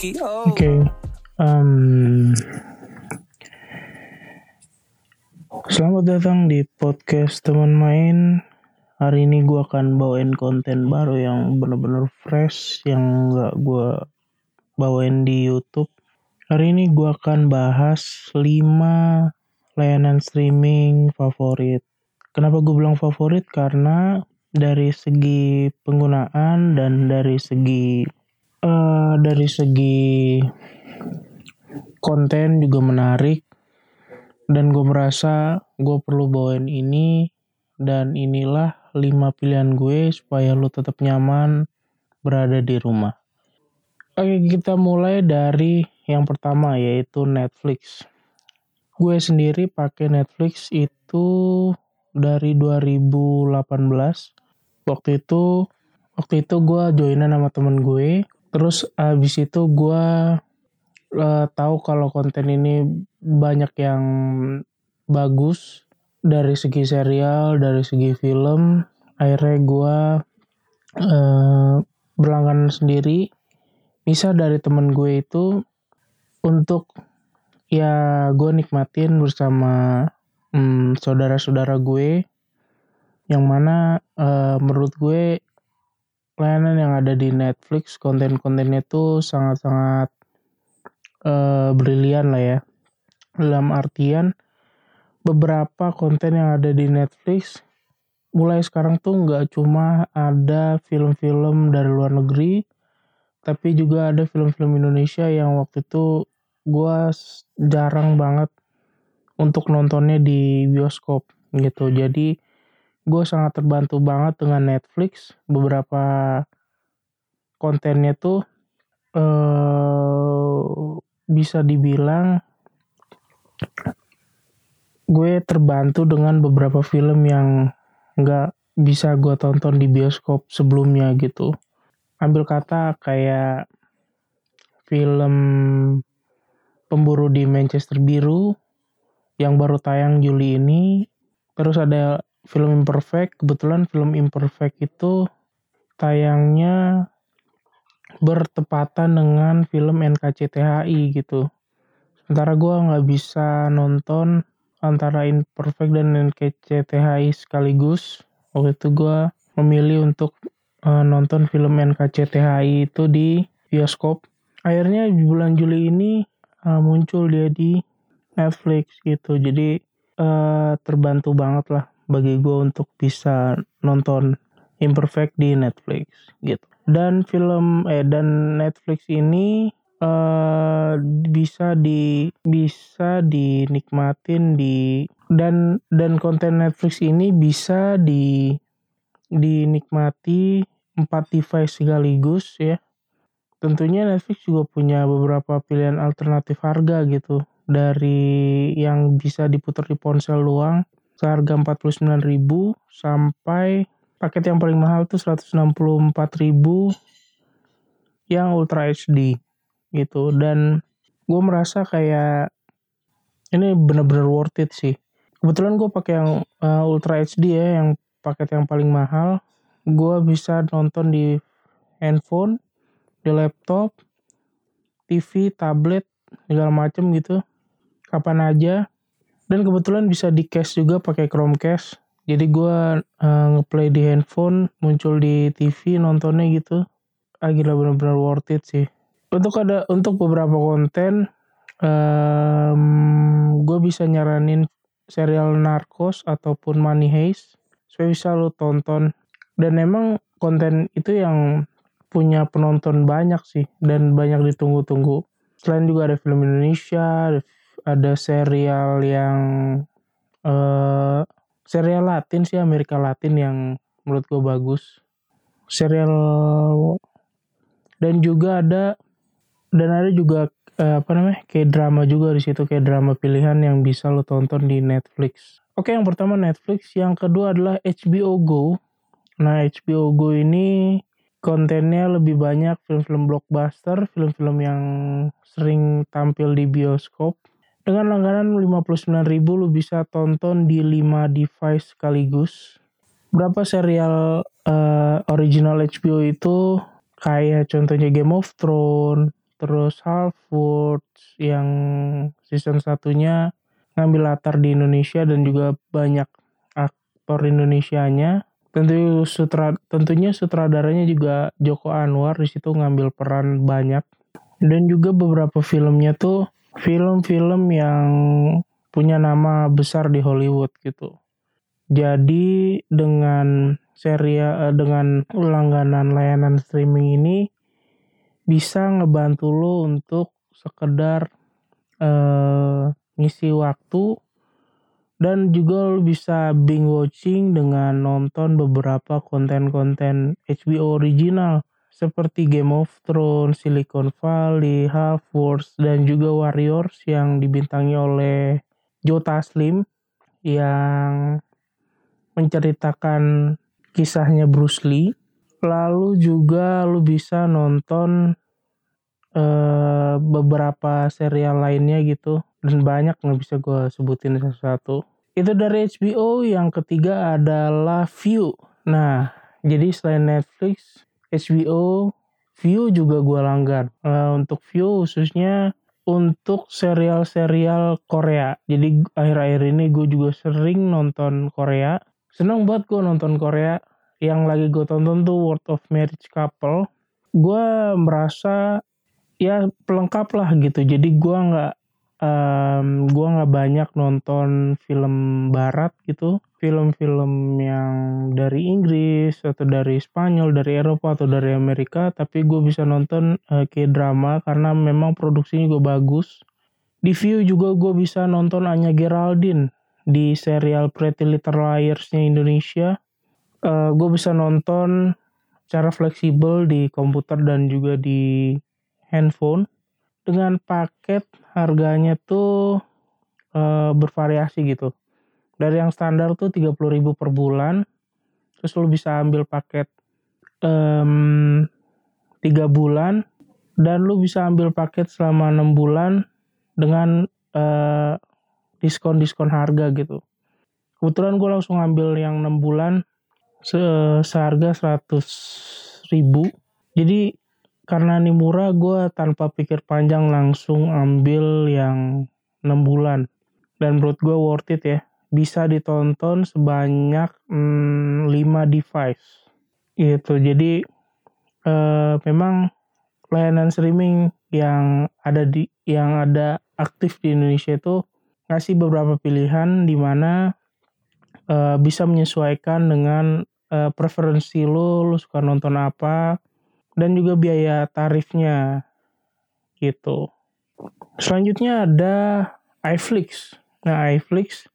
Tokyo. Oke, um, selamat datang di podcast teman main. Hari ini gue akan bawain konten baru yang bener-bener fresh, yang gak gue bawain di YouTube. Hari ini gue akan bahas 5 layanan streaming favorit. Kenapa gue bilang favorit? Karena dari segi penggunaan dan dari segi uh, dari segi konten juga menarik dan gue merasa gue perlu bawain ini dan inilah lima pilihan gue supaya lu tetap nyaman berada di rumah. Oke kita mulai dari yang pertama yaitu Netflix. Gue sendiri pakai Netflix itu dari 2018 waktu itu waktu itu gue joinan sama temen gue terus abis itu gue uh, tahu kalau konten ini banyak yang bagus dari segi serial dari segi film. Akhirnya gue uh, berlangganan sendiri. Bisa dari temen gue itu untuk ya gue nikmatin bersama hmm, saudara-saudara gue. Yang mana uh, menurut gue layanan yang ada di Netflix konten-kontennya itu sangat-sangat uh, brilian lah ya. Dalam artian beberapa konten yang ada di Netflix mulai sekarang tuh nggak cuma ada film-film dari luar negeri tapi juga ada film-film Indonesia yang waktu itu gue jarang banget untuk nontonnya di bioskop gitu. Jadi gue sangat terbantu banget dengan Netflix. Beberapa kontennya tuh uh, bisa dibilang gue terbantu dengan beberapa film yang nggak bisa gue tonton di bioskop sebelumnya gitu. Ambil kata kayak film pemburu di Manchester Biru yang baru tayang Juli ini. Terus ada film Imperfect kebetulan film Imperfect itu tayangnya bertepatan dengan film NKCTHI gitu. Sementara gue nggak bisa nonton antara Imperfect dan NKCTHI sekaligus. Waktu itu gue memilih untuk uh, nonton film NKCTHI itu di bioskop. Akhirnya bulan Juli ini uh, muncul dia di Netflix gitu. Jadi uh, terbantu banget lah bagi gue untuk bisa nonton Imperfect di Netflix gitu. Dan film eh dan Netflix ini uh, bisa di bisa dinikmatin di dan dan konten Netflix ini bisa di dinikmati empat device sekaligus ya. Tentunya Netflix juga punya beberapa pilihan alternatif harga gitu dari yang bisa diputar di ponsel doang seharga 49.000 sampai paket yang paling mahal tuh 164.000 yang Ultra HD gitu. Dan gue merasa kayak ini bener-bener worth it sih. Kebetulan gue pakai yang uh, Ultra HD ya yang paket yang paling mahal. Gue bisa nonton di handphone di laptop TV tablet segala macem gitu. Kapan aja dan kebetulan bisa di cache juga pakai Chromecast. Jadi gue uh, ngeplay di handphone muncul di TV nontonnya gitu. Ah gila bener-bener worth it sih. Untuk ada untuk beberapa konten um, gue bisa nyaranin serial Narcos ataupun Money Heist. Supaya bisa lo tonton. Dan emang konten itu yang punya penonton banyak sih. Dan banyak ditunggu-tunggu. Selain juga ada film Indonesia ada ada serial yang uh, serial Latin sih Amerika Latin yang menurut gue bagus. Serial dan juga ada dan ada juga uh, apa namanya kayak drama juga di situ kayak drama pilihan yang bisa lo tonton di Netflix. Oke yang pertama Netflix yang kedua adalah HBO Go. Nah HBO Go ini kontennya lebih banyak film-film blockbuster, film-film yang sering tampil di bioskop dengan langganan 59.000 lu bisa tonton di 5 device sekaligus. Berapa serial uh, original HBO itu? Kayak contohnya Game of Thrones terus Halford yang season satunya ngambil latar di Indonesia dan juga banyak aktor Indonesianya. Tentu sutra tentunya sutradaranya juga Joko Anwar di situ ngambil peran banyak. Dan juga beberapa filmnya tuh film-film yang punya nama besar di Hollywood gitu. Jadi dengan serial dengan langganan layanan streaming ini bisa ngebantu lo untuk sekedar uh, ngisi waktu dan juga lo bisa binge watching dengan nonton beberapa konten-konten HBO original seperti Game of Thrones, Silicon Valley, Half Wars, dan juga Warriors yang dibintangi oleh Joe Taslim yang menceritakan kisahnya Bruce Lee. Lalu juga lu bisa nonton uh, beberapa serial lainnya gitu. Dan banyak nggak bisa gue sebutin satu-satu. Itu dari HBO yang ketiga adalah View. Nah jadi selain Netflix HBO View juga gue langgan uh, untuk View khususnya untuk serial-serial Korea. Jadi akhir-akhir ini gue juga sering nonton Korea. Seneng buat gue nonton Korea. Yang lagi gue tonton tuh World of Marriage Couple. Gue merasa ya pelengkap lah gitu. Jadi gue nggak um, gue nggak banyak nonton film barat gitu. Film-film yang dari Inggris atau dari Spanyol dari Eropa atau dari Amerika tapi gue bisa nonton uh, eh, k drama karena memang produksinya gue bagus di view juga gue bisa nonton Anya Geraldine di serial Pretty Little Liars-nya Indonesia uh, gue bisa nonton cara fleksibel di komputer dan juga di handphone dengan paket harganya tuh e, bervariasi gitu. Dari yang standar tuh 30.000 per bulan. Terus lu bisa ambil paket um, 3 bulan dan lu bisa ambil paket selama 6 bulan dengan uh, diskon-diskon harga gitu. Kebetulan gue langsung ambil yang 6 bulan se seharga 100 ribu. Jadi karena ini murah gue tanpa pikir panjang langsung ambil yang 6 bulan dan menurut gue worth it ya bisa ditonton sebanyak hmm, 5 device gitu jadi eh, memang layanan streaming yang ada di yang ada aktif di Indonesia itu ngasih beberapa pilihan di mana uh, bisa menyesuaikan dengan uh, preferensi lo, lo suka nonton apa, dan juga biaya tarifnya gitu. Selanjutnya ada iFlix. Nah iFlix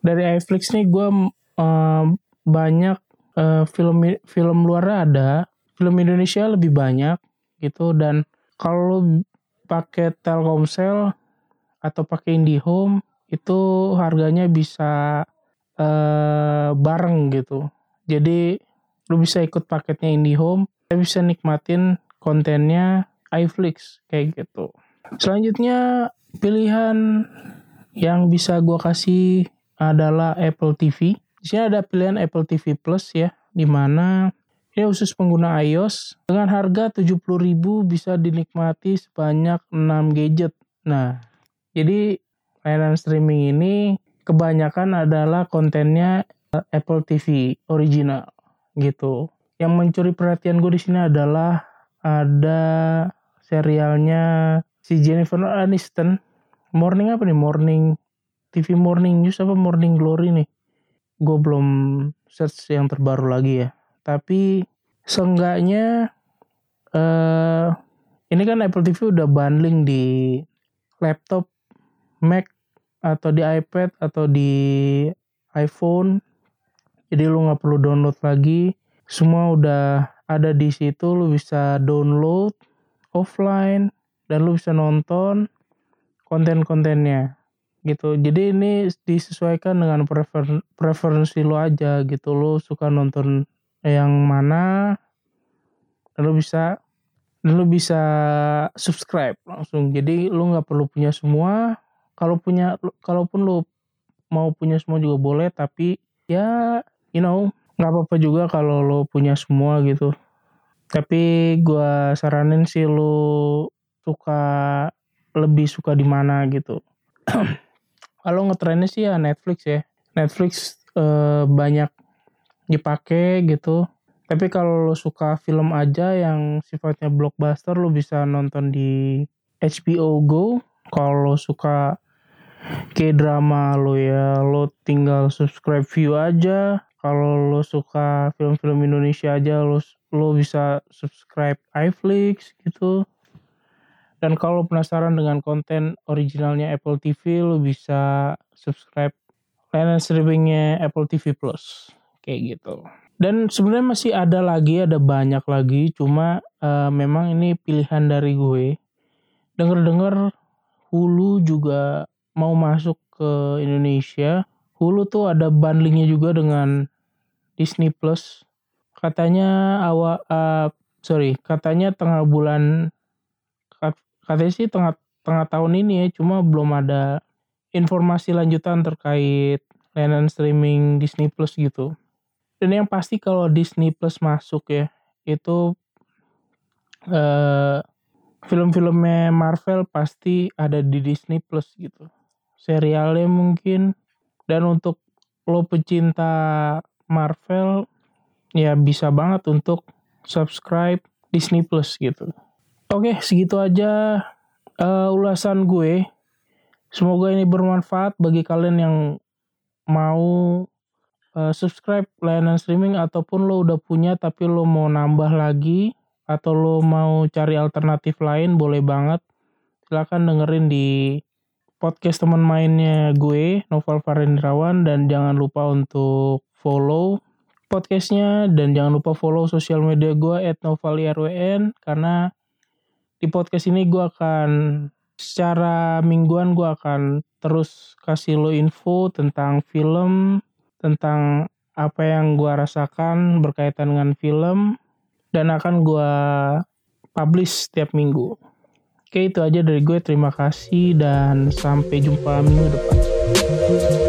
dari iFlix nih gue uh, banyak uh, film film luar ada, film Indonesia lebih banyak gitu dan kalau pakai Telkomsel atau pakai IndiHome itu harganya bisa uh, bareng gitu. Jadi lu bisa ikut paketnya IndiHome kita bisa nikmatin kontennya iFlix kayak gitu. Selanjutnya pilihan yang bisa gue kasih adalah Apple TV. Di sini ada pilihan Apple TV Plus ya, di mana ini khusus pengguna iOS dengan harga 70.000 bisa dinikmati sebanyak 6 gadget. Nah, jadi layanan streaming ini kebanyakan adalah kontennya Apple TV original gitu yang mencuri perhatian gue di sini adalah ada serialnya si Jennifer Aniston Morning apa nih Morning TV Morning News apa Morning Glory nih. Gue belum search yang terbaru lagi ya. Tapi seenggaknya uh, ini kan Apple TV udah bundling di laptop Mac atau di iPad atau di iPhone. Jadi lu nggak perlu download lagi. Semua udah ada di situ lu bisa download offline dan lu bisa nonton konten-kontennya gitu. Jadi ini disesuaikan dengan prefer preferensi lu aja gitu. Lu suka nonton yang mana lu bisa lu bisa subscribe langsung. Jadi lu nggak perlu punya semua. Kalau punya kalaupun lu mau punya semua juga boleh tapi ya you know nggak apa-apa juga kalau lo punya semua gitu. Tapi gue saranin sih lu suka lebih suka di mana gitu. Kalau ngetrennya sih ya Netflix ya. Netflix eh, banyak dipakai gitu. Tapi kalau lo suka film aja yang sifatnya blockbuster lo bisa nonton di HBO Go. Kalau suka K-drama lo ya lo tinggal subscribe view aja. Kalau lo suka film-film Indonesia aja lo lo bisa subscribe iFlix gitu. Dan kalau penasaran dengan konten originalnya Apple TV lo bisa subscribe layanan streamingnya Apple TV Plus kayak gitu. Dan sebenarnya masih ada lagi, ada banyak lagi. Cuma uh, memang ini pilihan dari gue. Dengar-dengar Hulu juga mau masuk ke Indonesia. Hulu tuh ada bundlingnya juga dengan Disney Plus. Katanya awal, uh, sorry, katanya tengah bulan, katanya sih tengah tengah tahun ini ya. Cuma belum ada informasi lanjutan terkait layanan streaming Disney Plus gitu. Dan yang pasti kalau Disney Plus masuk ya, itu uh, film-filmnya Marvel pasti ada di Disney Plus gitu. Serialnya mungkin dan untuk lo pecinta Marvel ya bisa banget untuk subscribe Disney Plus gitu. Oke, segitu aja uh, ulasan gue. Semoga ini bermanfaat bagi kalian yang mau uh, subscribe layanan streaming ataupun lo udah punya tapi lo mau nambah lagi atau lo mau cari alternatif lain boleh banget silahkan dengerin di podcast teman mainnya gue Novel Farendrawan dan jangan lupa untuk follow podcastnya dan jangan lupa follow sosial media gue novalirwn karena di podcast ini gue akan secara mingguan gue akan terus kasih lo info tentang film tentang apa yang gue rasakan berkaitan dengan film dan akan gue publish setiap minggu. Oke itu aja dari gue terima kasih dan sampai jumpa minggu depan.